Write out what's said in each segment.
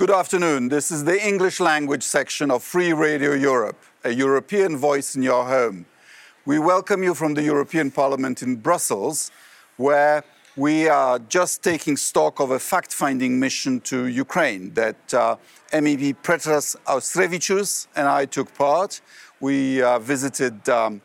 Good afternoon. This is the English language section of Free Radio Europe, a European voice in your home. We welcome you from the European Parliament in Brussels, where we are just taking stock of a fact finding mission to Ukraine that uh, MEP Petras Austrevicius and I took part. We uh, visited um,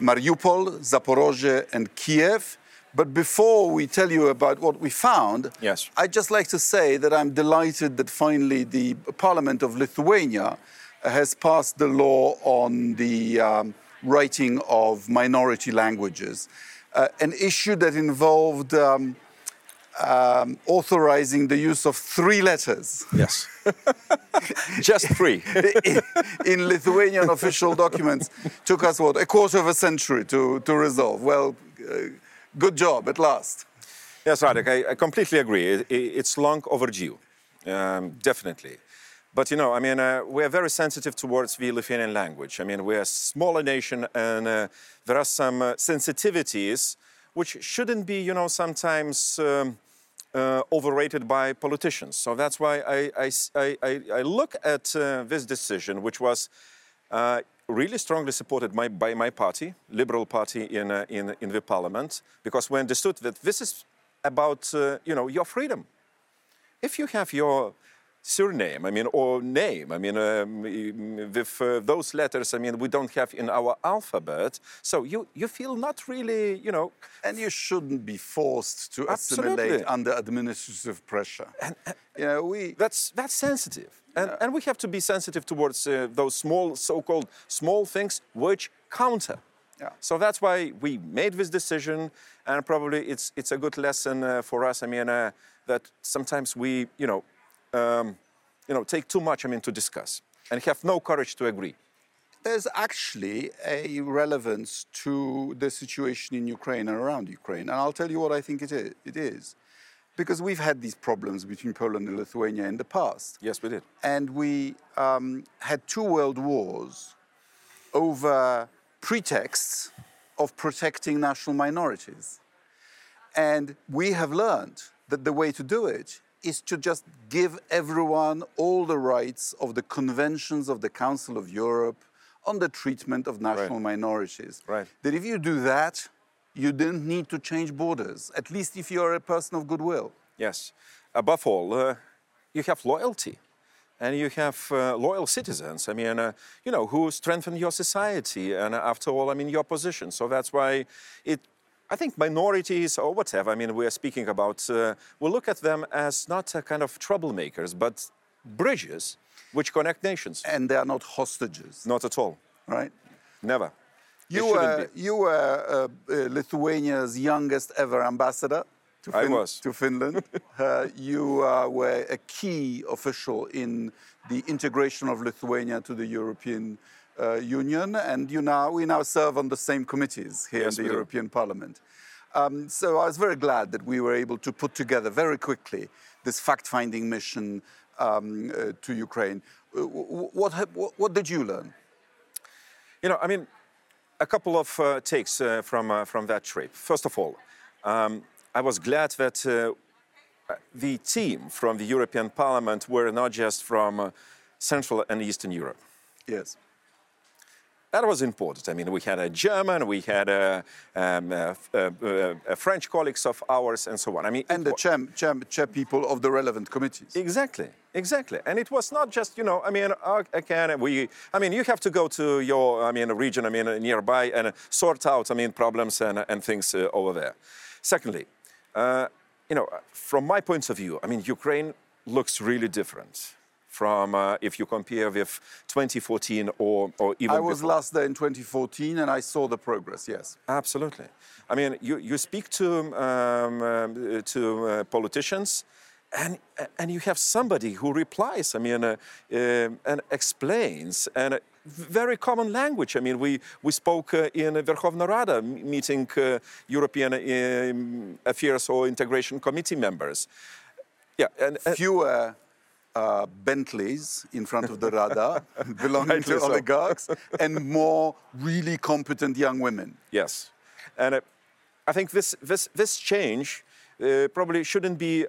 Mariupol, Zaporozhye, and Kiev. But before we tell you about what we found, Yes. I'd just like to say that I'm delighted that finally the Parliament of Lithuania has passed the law on the um, writing of minority languages, uh, an issue that involved um, um, authorizing the use of three letters Yes. Just three. in, in Lithuanian official documents. Took us, what, a quarter of a century to, to resolve. Well, uh, good job at last. Yes, Radek, I, I completely agree. It, it- it's long overdue, um, definitely. But you know, I mean, uh, we are very sensitive towards the Lithuanian language. I mean, we're a smaller nation, and uh, there are some uh, sensitivities which shouldn't be, you know, sometimes um, uh, overrated by politicians. So that's why I look at uh, this decision, which was uh, really strongly supported my, by my party, Liberal Party in, uh, in, in the parliament, because we understood that this is about, uh, you know, your freedom. If you have your surname, I mean, or name, I mean, um, with uh, those letters, I mean, we don't have in our alphabet, so you, you feel not really, you know, And you shouldn't be forced to Absolutely. assimilate under administrative pressure. And, you know, we, that's that's sensitive, and and we have to be sensitive towards uh, those small, so-called small things which counter. Yeah. So that's why we made this decision, and probably it's it's a good lesson uh, for us. I mean, uh, that sometimes we, you know, um, you know, take too much. I mean, to discuss and have no courage to agree. there's actually a relevance to the situation in Ukraine and around Ukraine. And I'll tell you what I think it is. It is. Because we've had these problems between Poland and Lithuania in the past. Yes, we did. and we um, had two world wars over pretexts of protecting national minorities. And we have learned that the way to do it is to just give everyone all the rights of the conventions of the Council of Europe on the treatment of national minorities. Right. That if you do that, you don't need to change borders, at least if you're a person of goodwill. Yes. Above all, uh, you have loyalty. And you have uh, loyal citizens, I mean, uh, you know, who strengthen your society and uh, after all, I mean, your position. So that's why it, I think minorities or whatever, I mean, we are speaking about, uh, we look at them as not a kind of troublemakers, but bridges which connect nations. And they are not hostages, Not at all. right? Never. You were, you were uh, uh, Lithuania's youngest ever ambassador to, I was. to Finland. uh, you uh, were a key official in the integration of Lithuania to the European uh, Union, and you now, we now serve on the same committees here Yes, in the do. European Parliament. Um, so I was very glad that we were able to put together very quickly this fact-finding mission um, uh, to Ukraine. Uh, what, what, what did you learn? You know, I mean, a couple of uh, takes uh, from, uh, from that trip. First of all, um, I was glad that uh, the team from the European Parliament were not just from uh, Central and Eastern Europe. Yes. That was important. I mean, we had a German, we had a, um, a, a- a French colleagues of ours, and so on. I mean, and the chair, chair, chair people of the relevant committees. Exactly, exactly. And it was not just, you know, I mean, uh, again, we, I mean, you have to go to your, I mean, region, I mean, nearby and sort out, I mean, problems and, and things uh, over there. Secondly, uh, you know, from my point of view, I mean, Ukraine looks really different from uh, if you compare with 2014 or, or even I was before. last there in 2014 and I saw the progress, yes. Absolutely. I mean, you, you speak to, um, um, to uh, politicians, and, and you have somebody who replies, I mean, uh, and explains, and uh, very common language. I mean, we, we spoke uh, in Verkhovna Rada meeting uh, European um, Affairs or Integration Committee members. Yeah, and, and Fewer uh, Bentleys in front of the Rada belonging to oligarchs and more really competent young women. Yes, and uh, I think this this this change uh, probably shouldn't be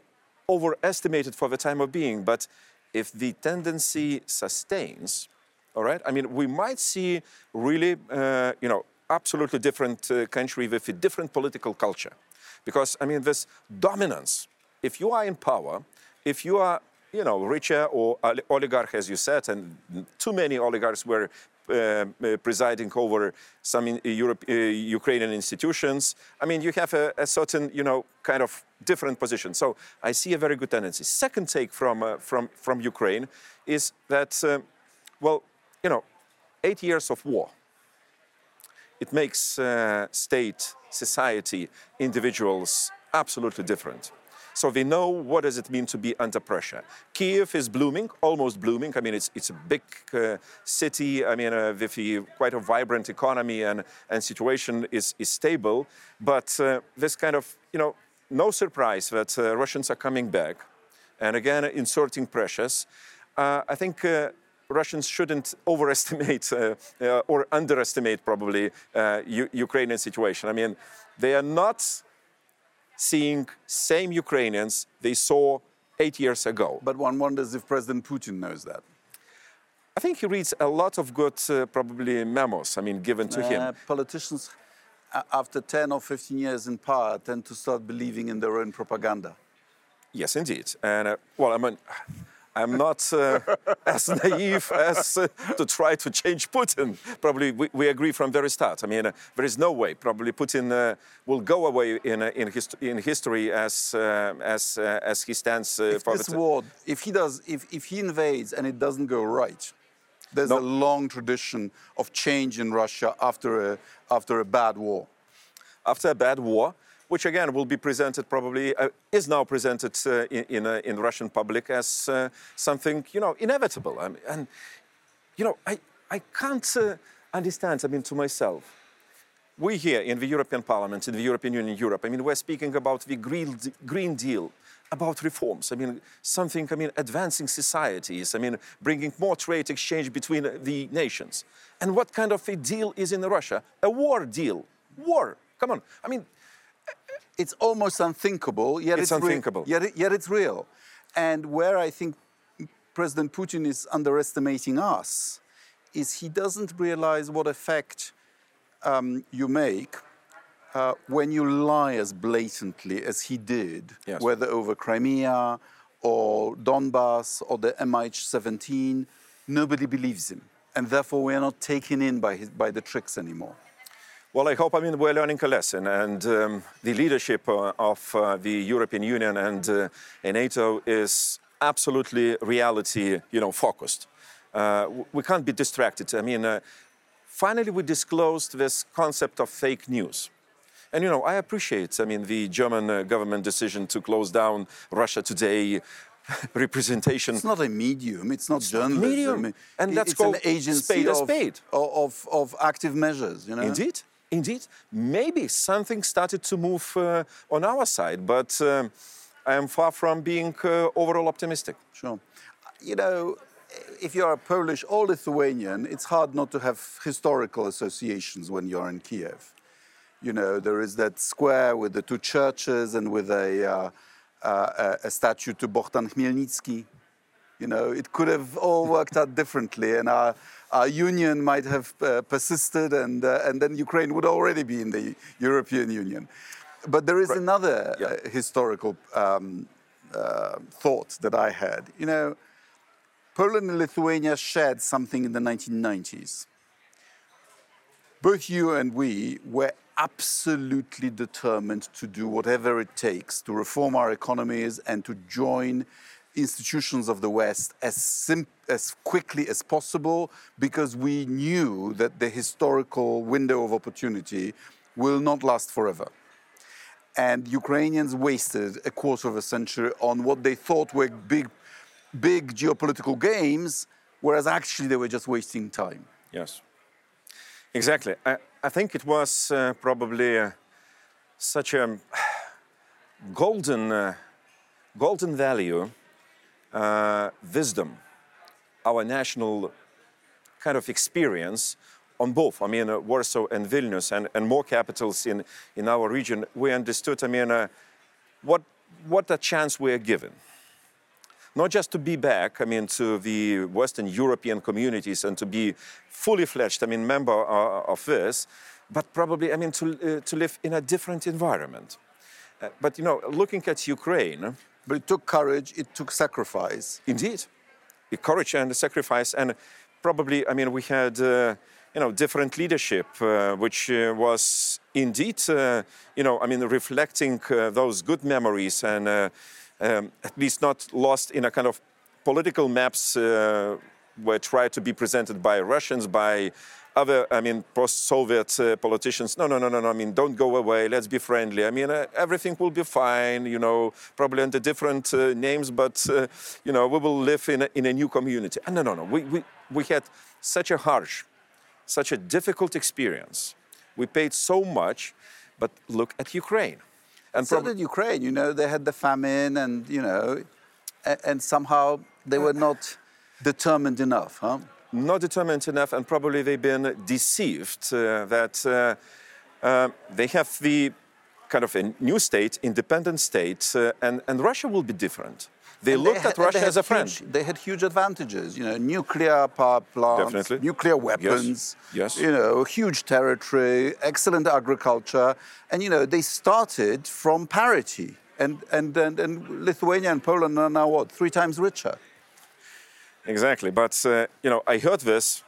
overestimated for the time of being, but if the tendency sustains, all right, I mean, we might see really, uh, you know, absolutely different uh, country with a different political culture. Because, I mean, this dominance, if you are in power, if you are, you know, richer or oligarch, as you said, and too many oligarchs were uh, uh, presiding over some in, uh, uh, Ukrainian institutions. I mean, you have a, a, certain, you know, kind of different position. So I see a very good tendency. Second take from, uh, from, from Ukraine is that, well, you know, eight years of war, it makes state, society, individuals absolutely different. So we know what does it mean to be under pressure. Kiev is blooming, almost blooming. I mean, it's, it's a big uh, city. I mean, uh, with a, quite a vibrant economy and, and situation is, is stable. But uh, this kind of, you know, no surprise that uh, Russians are coming back and again inserting pressures. Uh, I think uh, Russians shouldn't overestimate uh, uh, or underestimate probably uh, Ukrainian situation. I mean, they are not seeing same Ukrainians they saw eight years ago. But one wonders if President Putin knows that. I think he reads a lot of good, uh, probably memos, I mean, given to uh, him. Politicians, after 10 or 15 years in power, tend to start believing in their own propaganda. Yes, indeed. And, uh, well, I mean, I'm not uh, as naive as uh, to try to change Putin. Probably we, we, agree from very start. I mean, uh, there is no way. Probably Putin uh, will go away in uh, in, hist in, history as uh, as as he stands if for this war. If he does, if if he invades and it doesn't go right, there's no. a long tradition of change in Russia after a after a bad war. After a bad war, which again will be presented probably uh, is now presented uh, in in, in, Russian public as uh, something you know inevitable. I mean, and you know I I can't uh, understand. I mean to myself. We here in the European Parliament, in the European Union, Europe, I mean, we're speaking about the Green, Green Deal, about reforms. I mean, something, I mean, advancing societies, I mean, bringing more trade exchange between the nations. And what kind of a deal is in Russia? A war deal. War. Come on. I mean, it's almost unthinkable, yet it's, it's unthinkable. Yet, it, yet it's real. And where I think President Putin is underestimating us is he doesn't realize what effect um, you make uh, when you lie as blatantly as he did, yes. whether over Crimea or Donbass or the MH17. Nobody believes him. And therefore, we are not taken in by, his, by the tricks anymore. Well, I hope I mean we're learning a lesson, and um, the leadership uh, of uh, the European Union and, uh, NATO is absolutely reality, you know, focused. Uh, we can't be distracted. I mean, uh, finally, we disclosed this concept of fake news. And you know, I appreciate, I mean, the German uh, government decision to close down Russia Today representation. It's not a medium. It's not it's journalism. medium. And that's it's called an agency spade of, spade. Of, of active measures. You know. Indeed indeed, maybe something started to move uh, on our side, but um, I am far from being uh, overall optimistic. Sure. You know, if you're a Polish or Lithuanian, it's hard not to have historical associations when you're in Kiev. You know, there is that square with the two churches and with a, uh, uh a statue to Bohdan Khmelnytsky. You know, it could have all worked out differently, and our, our union might have uh, persisted, and, uh, and then Ukraine would already be in the European Union. But there is right. another yeah. uh, historical um, uh, thought that I had. You know, Poland and Lithuania shared something in the 1990s. Both you and we were absolutely determined to do whatever it takes to reform our economies and to join institutions of the West as, as quickly as possible because we knew that the historical window of opportunity will not last forever. And Ukrainians wasted a quarter of a century on what they thought were big, big geopolitical games, whereas actually they were just wasting time. Yes, exactly. I, I think it was uh, probably uh, such a golden, uh, golden value uh, wisdom, our national kind of experience on both. I mean, uh, Warsaw and Vilnius and, and more capitals in, in our region, we understood, I mean, uh, what, what a chance we are given. not just to be back, I mean, to the Western European communities and to be fully fledged, I mean, member uh, of this, but probably, I mean, to, uh, to live in a different environment. Uh, but, you know, looking at Ukraine. But it took courage, it took sacrifice. Indeed. The courage and the sacrifice. And probably, I mean, we had, uh, you know, different leadership, uh, which uh, was indeed, uh, you know, I mean, reflecting uh, those good memories and um, at least not lost in a kind of political maps were tried to be presented by Russians, by other, I mean, post-Soviet uh, politicians, no, no, no, no, no, I mean, don't go away, let's be friendly. I mean, uh, everything will be fine, you know, probably under different uh, names, but, uh, you know, we will live in a, in a new community. And no, no, no, we, we, we had such a harsh, such a difficult experience. We paid so much, but look at Ukraine. And so did Ukraine, you know, they had the famine and, you know, and, and somehow they were not determined enough, huh? Not determined enough, and probably they've been deceived uh, that uh, uh, they have the kind of a new state, independent state, uh, and, and Russia will be different. They and looked they at Russia as a friend. They had huge advantages, you know, nuclear power plants, Definitely. nuclear weapons, yes. yes. you know, huge territory, excellent agriculture, and you know, they started from parity. And, and, and, and Lithuania and Poland are now what, three times richer? Exactly, but uh, you know, I heard this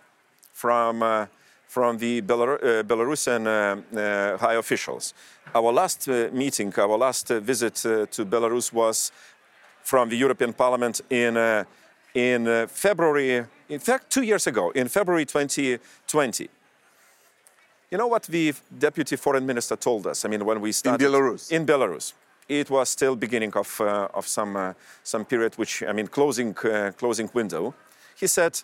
from uh, from the Belar uh, Belarusian uh, uh, high officials. Our last uh, meeting, our last visit to Belarus was from the European Parliament in in February. In fact, two years ago, in February 2020. You know what the deputy foreign minister told us? I mean, when we started in Belarus. In Belarus it was still beginning of, uh, of some, uh, some period, which, I mean, closing, uh, closing window. He said,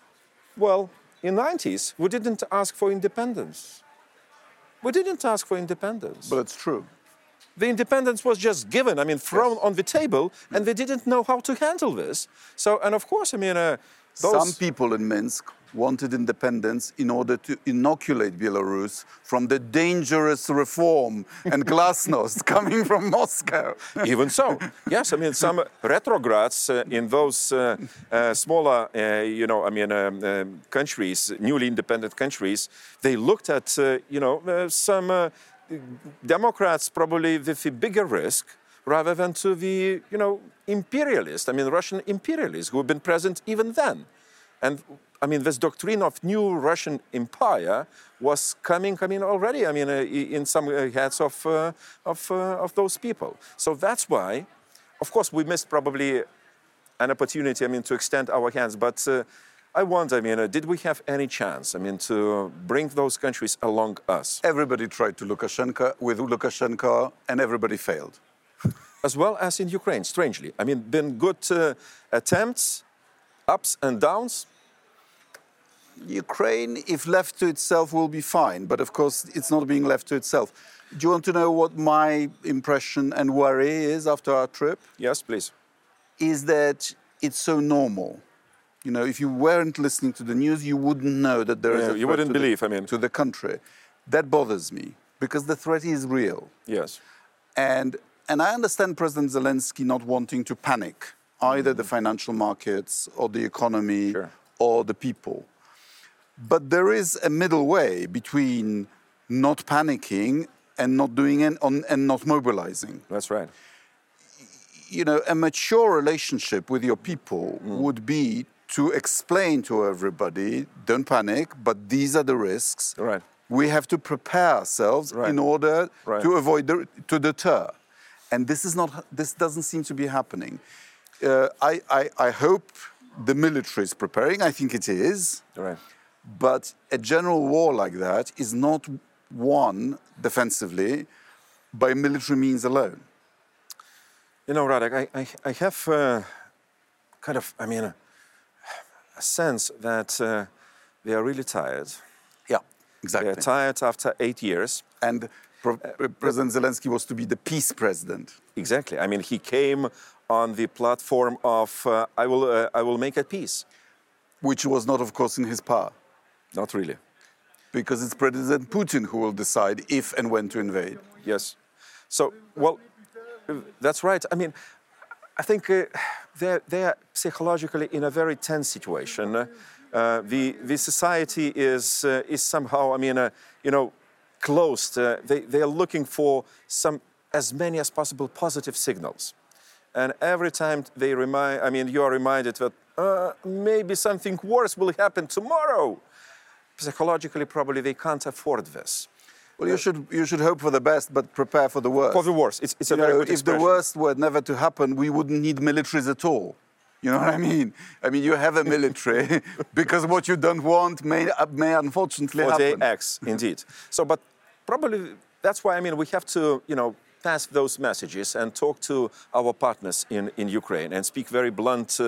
well, in 90s, we didn't ask for independence. We didn't ask for independence. But it's true. The independence was just given, I mean, thrown yes. on the table, and they didn't know how to handle this. So, and of course, I mean, uh, those... some people in Minsk wanted independence in order to inoculate Belarus from the dangerous reform and glasnost coming from Moscow. Even so, yes, I mean, some retrogrades uh, in those uh, uh, smaller, uh, you know, I mean, um, um, countries, newly independent countries, they looked at, uh, you know, uh, some Democrats probably with a bigger risk rather than to the, you know, imperialists, I mean, Russian imperialists who have been present even then. And I mean, this doctrine of new Russian empire was coming, I mean, already, I mean, uh, in some uh, heads of, uh, of, uh, of those people. So that's why, of course, we missed probably an opportunity, I mean, to extend our hands. But uh, I wonder, I mean, uh, did we have any chance, I mean, to bring those countries along us? Everybody tried to Lukashenko with Lukashenko, and everybody failed. as well as in Ukraine, strangely. I mean, been good attempts, ups and downs, Ukraine, if left to itself, will be fine. But of course, it's not being left to itself. Do you want to know what my impression and worry is after our trip? Yes, please. Is that it's so normal. You know, if you weren't listening to the news, you wouldn't know that there yeah, is. you wouldn't believe. The, I mean, to the country, that bothers me because the threat is real. Yes. And and I understand President Zelensky not wanting to panic either the financial markets or the economy sure. or the people. But there is a middle way between not panicking and not doing it and not mobilizing. That's right. You know, a mature relationship with your people mm. would be to explain to everybody, don't panic, but these are the risks. Right. We have to prepare ourselves right. in order right. to avoid the, to deter. And this is not. This doesn't seem to be happening. Uh, I, I, I hope the military is preparing. I think it is. Right. But a general war like that is not won defensively by military means alone. You know, Radek, I, I, I have uh, kind of, I mean, a, sense that uh, they are really tired. Yeah, exactly. They're tired after eight years. And Pro uh, President Zelensky was to be the peace president. Exactly. I mean, he came on the platform of uh, I will uh, I will make a peace, which was not, of course, in his power. Not really. Because it's President Putin who will decide if and when to invade. Yes. So, well, that's right. I mean, I think uh, they're, they're psychologically in a very tense situation. Uh, the, the society is, uh, is somehow, I mean, uh, you know, closed. Uh, they, they are looking for some, as many as possible positive signals. And every time they remind, I mean, you are reminded that uh, maybe something worse will happen tomorrow. Psychologically, probably they can't afford this. Well, you should you should hope for the best, but prepare for the worst. For the worst, it's, it's a You very know, good if the worst were never to happen, we wouldn't need militaries at all. You know what I mean? I mean, you have a military because what you don't want may uh, may unfortunately for happen. the X, indeed. So, but probably that's why I mean we have to, you know, pass those messages and talk to our partners in, in Ukraine and speak very blunt, uh,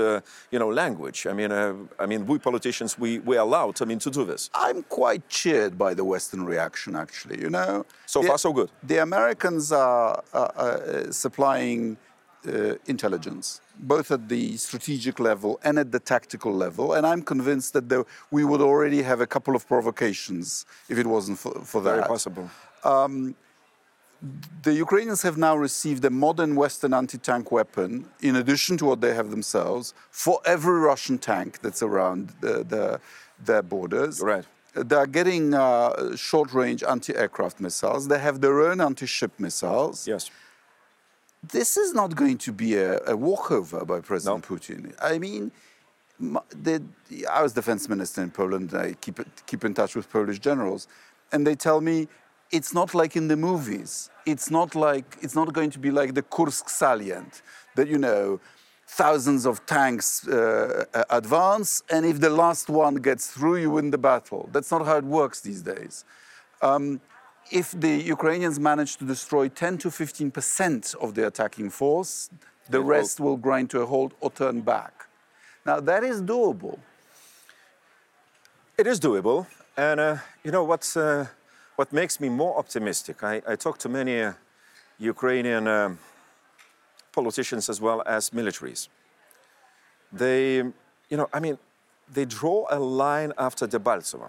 you know, language. I mean, uh, I mean, we politicians we we are allowed, I mean, to do this. I'm quite cheered by the Western reaction, actually. You know, So The- far, so good. The Americans are uh, uh, supplying uh, intelligence, both at the strategic level and at the tactical level. And I'm convinced that there, we would already have a couple of provocations if it wasn't for, for that. Very possible. The Ukrainians have now received a modern Western anti tank weapon, in addition to what they have themselves, for every Russian tank that's around the, the, their borders. Right. They are getting uh, short range anti aircraft missiles. They have their own anti ship missiles. Yes. This is not going to be a, a walkover by President Putin. I mean, the, I was defense minister in Poland. I keep, keep in touch with Polish generals. And they tell me it's not like in the movies. It's not like it's not going to be like the Kursk salient that you know thousands of tanks uh, uh, advance, and if the last one gets through, you win the battle. That's not how it works these days. Um, if the Ukrainians manage to destroy 10 to 15 percent of the attacking force, the rest will grind to a halt or turn back. Now that is doable. It is doable, and uh, you know what's uh, what makes me more optimistic. I, I talk to many uh, Ukrainian um, politicians as well as militaries. They, you know, I mean, they draw a line after Debaltseve,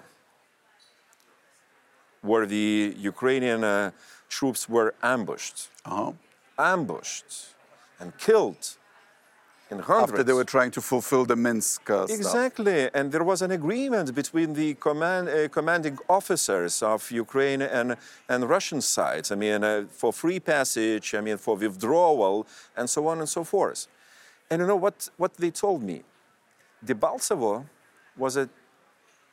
where the Ukrainian uh, troops were ambushed, Uh-huh. ambushed, and killed in hundreds. After they were trying to fulfill the Minsk uh, stuff. Exactly, and there was an agreement between the command, uh, commanding officers of Ukraine and, and Russian sides. I mean, uh, for free passage, I mean, for withdrawal, and so on and so forth. And you know what, what they told me? Debaltsevo was a,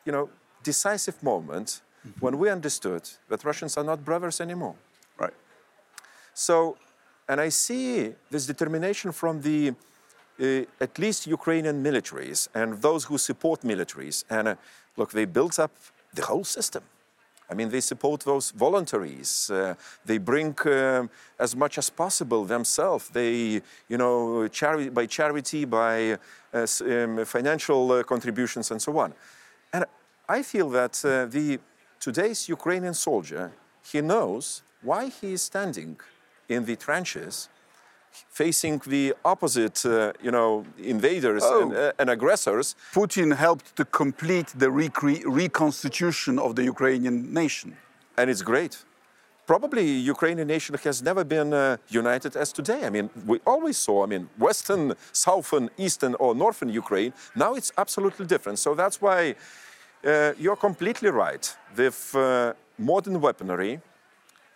you know, decisive moment when we understood that Russians are not brothers anymore. Right. So, and I see this determination from the uh, at least Ukrainian militaries and those who support militaries. And uh, look, they built up the whole system. I mean, they support those voluntaries. Uh, they bring um, as much as possible themselves. They, you know, chari- by charity, by uh, um, financial uh, contributions, and so on. And I feel that uh, the today's Ukrainian soldier, he knows why he is standing in the trenches facing the opposite, uh, you know, invaders and, Oh. uh, and aggressors. Putin helped to complete the recre- reconstitution of the Ukrainian nation. and it's great. Probably Ukrainian nation has never been uh, united as today. I mean, we always saw, I mean, Western, Southern, Eastern, or Northern Ukraine. Now it's absolutely different. So that's why uh, you're completely right with uh, modern weaponry,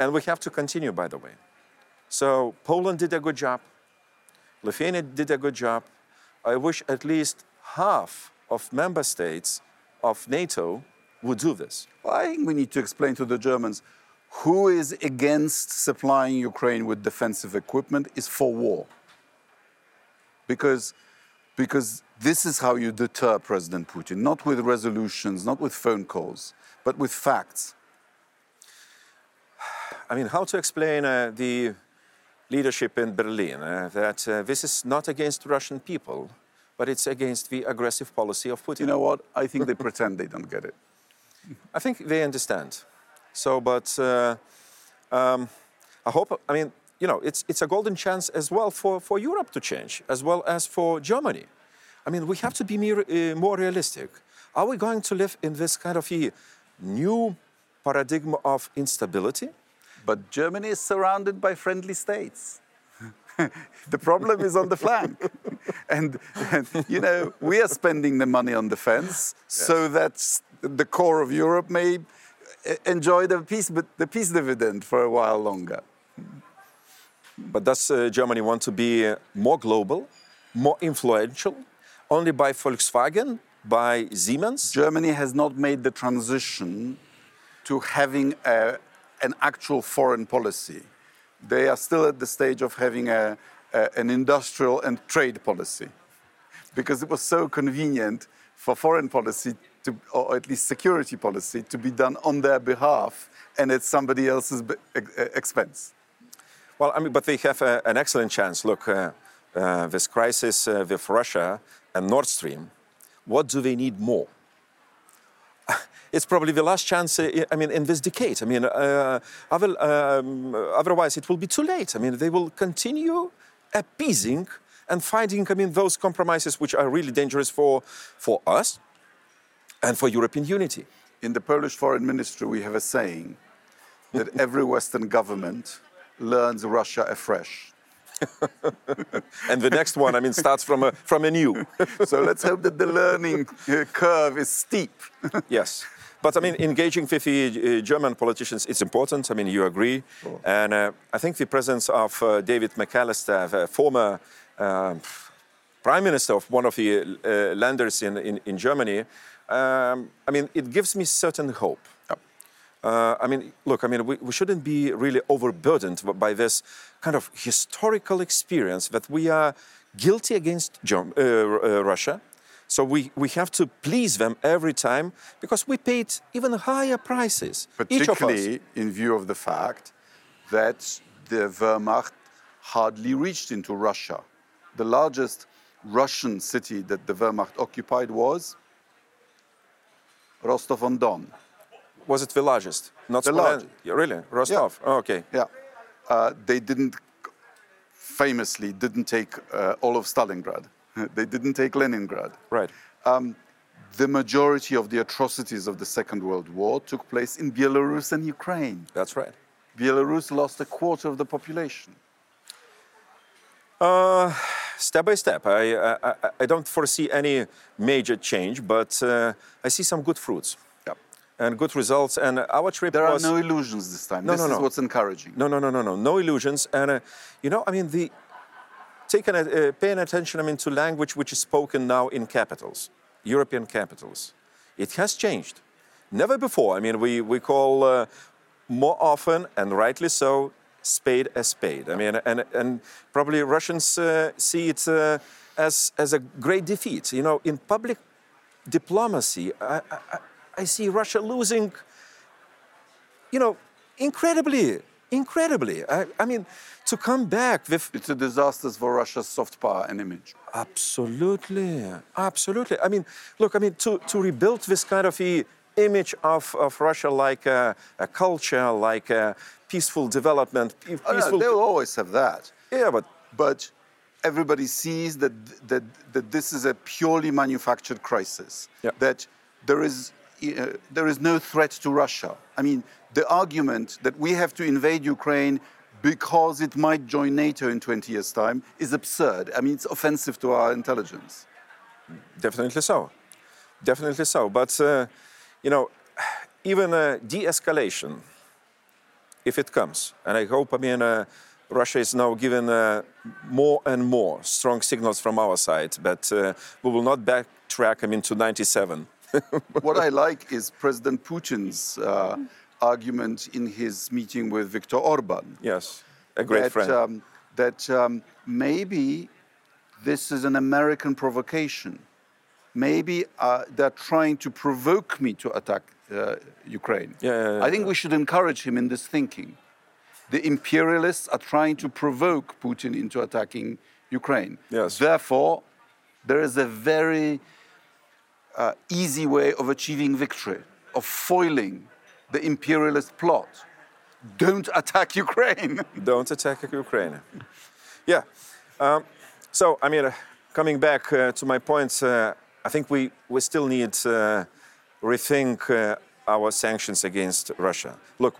and we have to continue, by the way. So Poland did a good job. Lithuania did a good job. I wish at least half of member states of NATO would do this. Well, I think we need to explain to the Germans who is against supplying Ukraine with defensive equipment is for war. Because, because this is how you deter President Putin, not with resolutions, not with phone calls, but with facts. I mean, how to explain uh, the leadership in Berlin uh, that uh, this is not against Russian people, but it's against the aggressive policy of Putin? You know what? I think they pretend they don't get it. I think they understand. So, but uh, um, I hope, I mean, you know, it's, it's a golden chance as well for, for Europe to change, as well as for Germany. I mean, we have to be more, uh, more realistic. Are we going to live in this kind of a new paradigm of instability? But Germany is surrounded by friendly states. the problem is on the flank. and, and, you know, we are spending the money on defense yes. so that the core of Europe may enjoy the peace, but the peace dividend for a while longer. But does uh, Germany want to be uh, more global, more influential, only by Volkswagen, by Siemens? Germany has not made the transition to having a, an actual foreign policy. They are still at the stage of having a, a, an industrial and trade policy because it was so convenient for foreign policy to, or at least security policy to be done on their behalf and at somebody else's expense. Well, I mean, but they have a, an excellent chance. Look, uh, uh, this crisis uh, with Russia and Nord Stream, what do they need more? it's probably the last chance, uh, I mean, in this decade. I mean, uh, other, um, otherwise it will be too late. I mean, they will continue appeasing and finding, I mean, those compromises which are really dangerous for, for us and for European unity. In the Polish foreign ministry, we have a saying that every Western government learns Russia afresh. And the next one, I mean, starts from a, from a new. so let's hope that the learning curve is steep. yes. But I mean, engaging with the uh, German politicians, it's important. I mean, you agree. And uh, I think the presence of uh, David McAllister, former uh, prime minister of one of the uh, landers in, in, in Germany, um, I mean, it gives me certain hope. Uh, I mean, look, I mean, we, we shouldn't be really overburdened by this kind of historical experience that we are guilty against Germ- uh, uh, Russia. So we, we have to please them every time because we paid even higher prices. Particularly in view of the fact that the Wehrmacht hardly reached into Russia. The largest Russian city that the Wehrmacht occupied was Rostov on Don. Was it the largest? Not the largest. Really? Rostov? Yeah. Oh, okay. Yeah. Uh, they didn't, famously, didn't take uh, all of Stalingrad. they didn't take Leningrad. Right. Um, the majority of the atrocities of the Second World War took place in Belarus and Ukraine. That's right. Belarus lost a quarter of the population. Uh, step by step. I, I, I, don't foresee any major change, but uh, I see some good fruits and good results. And our trip there was... are no illusions this time. No, this no, no. is what's encouraging. No, no, no, no, no, no illusions. And uh, you know, I mean, the taking uh, paying attention, I mean, to language which is spoken now in capitals, European capitals. It has changed. Never before. I mean, we we call uh, more often and rightly so spade a spade. I mean, and and probably Russians uh, see it uh, as as a great defeat. You know, in public diplomacy. I, I, I see Russia losing, you know, incredibly, incredibly. I, I, mean, to come back with. It's a disaster for Russia's soft power and image. Absolutely, absolutely. I mean, look, I mean, to, to rebuild this kind of a image of, of Russia like a, a culture, like a peaceful development. Peaceful... Oh, no, they'll always have that. Yeah, but. But everybody sees that, that, that this is a purely manufactured crisis. Yeah. That there is uh, there is no threat to Russia. I mean, the argument that we have to invade Ukraine because it might join NATO in 20 years' time is absurd. I mean, it's offensive to our intelligence. Definitely so. Definitely so. But, uh, you know, even a de escalation, if it comes, and I hope, I mean, uh, Russia is now given uh, more and more strong signals from our side that uh, we will not backtrack, I mean, to 97 what I like is President Putin's uh, argument in his meeting with Viktor Orban. Yes, a great that, friend. Um, that um, maybe this is an American provocation. Maybe uh, they're trying to provoke me to attack uh, Ukraine. Yeah, yeah, yeah, I think we should encourage him in this thinking. The imperialists are trying to provoke Putin into attacking Ukraine. Yes. Therefore, there is a very uh, easy way of achieving victory, of foiling the imperialist plot. Don't attack Ukraine. Don't attack Ukraine. Yeah. Um, so, I mean, uh, coming back uh, to my point, uh, I think we, we still need to rethink uh, our sanctions against Russia. Look,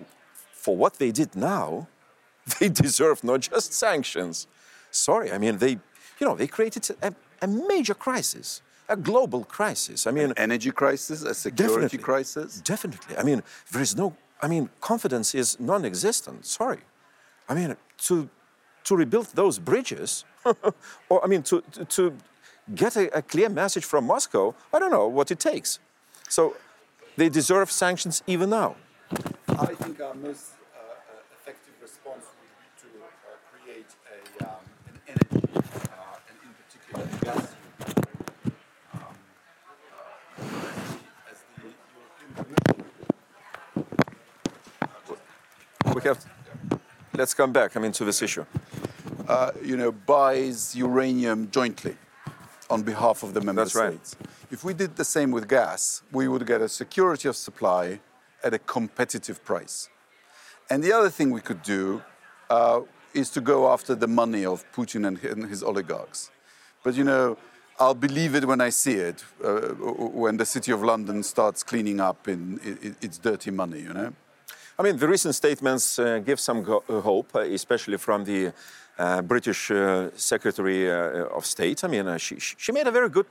for what they did now, they deserve not just sanctions, sorry, I mean, they, you know, they created a, a major crisis, a global crisis. I mean, Energy crisis, a security Definitely. crisis. Definitely. I mean, there is no. I mean, confidence is non-existent. Sorry. I mean, to to rebuild those bridges, or I mean, to to, to get a, a clear message from Moscow. I don't know what it takes. So, they deserve sanctions even now. I think our most uh, effective response would be to uh, create a, um, an energy, uh, and in particular a gas union, um, uh, as the European Commission We have. Let's come back. I mean, to this issue. uh, you know, buys uranium jointly on behalf of the member That's right. states. If we did the same with gas, we would get a security of supply at a competitive price. And the other thing we could do uh, is to go after the money of Putin and his oligarchs. But you know, I'll believe it when I see it, uh, when the city of London starts cleaning up in, its dirty money, you know? I mean, the recent statements uh, give some uh, hope, uh, especially from the uh, British uh, Secretary uh, of State. I mean, she, she made a very good,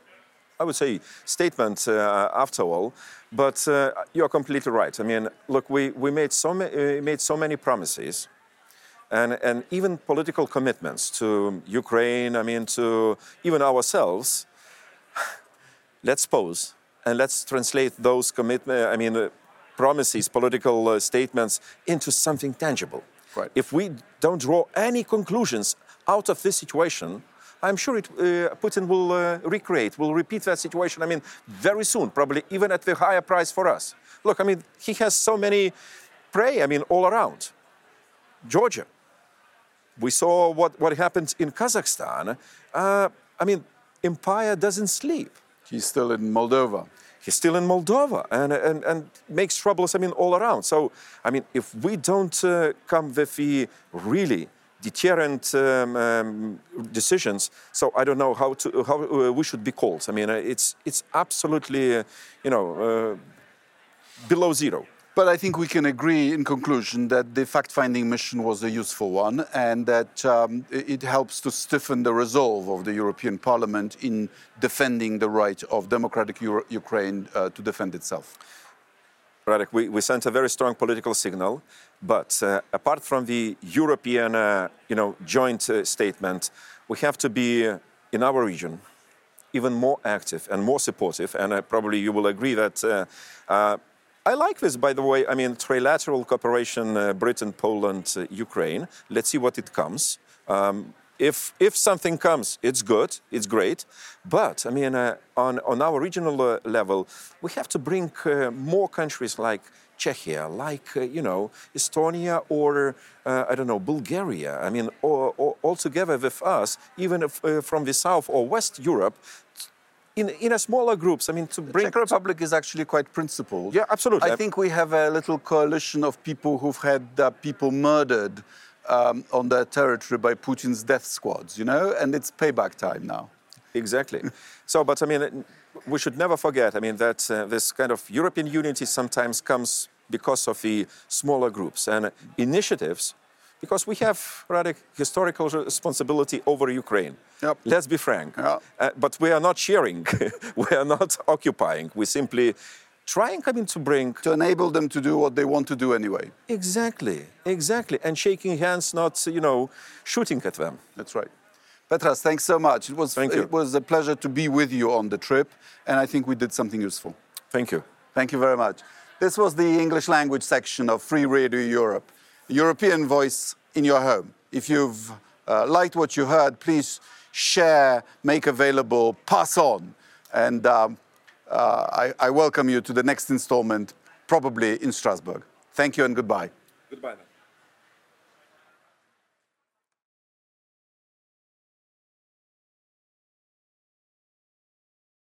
I would say, statement after all. But you're completely right. I mean, look, we, we made, so ma- made so many promises and, and even political commitments to Ukraine, I mean, to even ourselves. let's pause and let's translate those commitments, I mean, promises, political uh, statements into something tangible. Right. If we don't draw any conclusions out of this situation, I'm sure it, uh, Putin will uh, recreate, will repeat that situation. I mean, very soon, probably even at the higher price for us. Look, I mean, he has so many prey. I mean, all around. Georgia. We saw what, what happened in Kazakhstan. Uh, I mean, empire doesn't sleep. He's still in Moldova. He's still in Moldova and, and, and makes troubles, I mean, all around. So, I mean, if we don't uh, come with the really deterrent um, um, decisions, so I don't know how, to, how uh, we should be called. I mean, uh, it's, it's absolutely, uh, you know, uh, below zero. But I think we can agree in conclusion that the fact finding mission was a useful one and that um, it helps to stiffen the resolve of the European Parliament in defending the right of democratic Euro- Ukraine uh, to defend itself. Radek, we, we sent a very strong political signal, but uh, apart from the European, uh, you know, joint uh, statement, we have to be uh, in our region even more active and more supportive. And uh, probably you will agree that I like this, by the way. I mean, trilateral cooperation, uh, Britain, Poland, uh, Ukraine. Let's see what it comes. Um, if, if something comes, it's good, it's great. But I mean, uh, on, on our regional uh, level, we have to bring uh, more countries like Czechia, like, uh, you know, Estonia or, I don't know, Bulgaria. I mean, all, together with us, even if, from the South or West Europe, in, in a smaller groups. I mean, to bring. Czech Republic is actually quite principled. Yeah, absolutely. I think we have a little coalition of people who've had uh, people murdered um, on their territory by Putin's death squads, you know, and it's payback time now. Exactly. so, but I mean, we should never forget, I mean, that uh, this kind of European unity sometimes comes because of the smaller groups and initiatives, because we have rather historical responsibility over Ukraine. Yep. Let's be frank. Yeah. Uh, but we are not sharing, we are not occupying. We simply trying, I mean, to bring To enable them to do what they want to do anyway. exactly, exactly, and shaking hands, not you know, shooting at them. That's right. Petras, thanks so much. It was, it was a pleasure to be with you on the trip, and I think we did something useful. Thank you. Thank you very much. This was the English language section of Free Radio Europe, European voice in your home. If you've uh, liked what you heard, please share, make available, pass on. And um, uh, I, I welcome you to the next installment, probably in Strasbourg. Thank you and goodbye. Goodbye.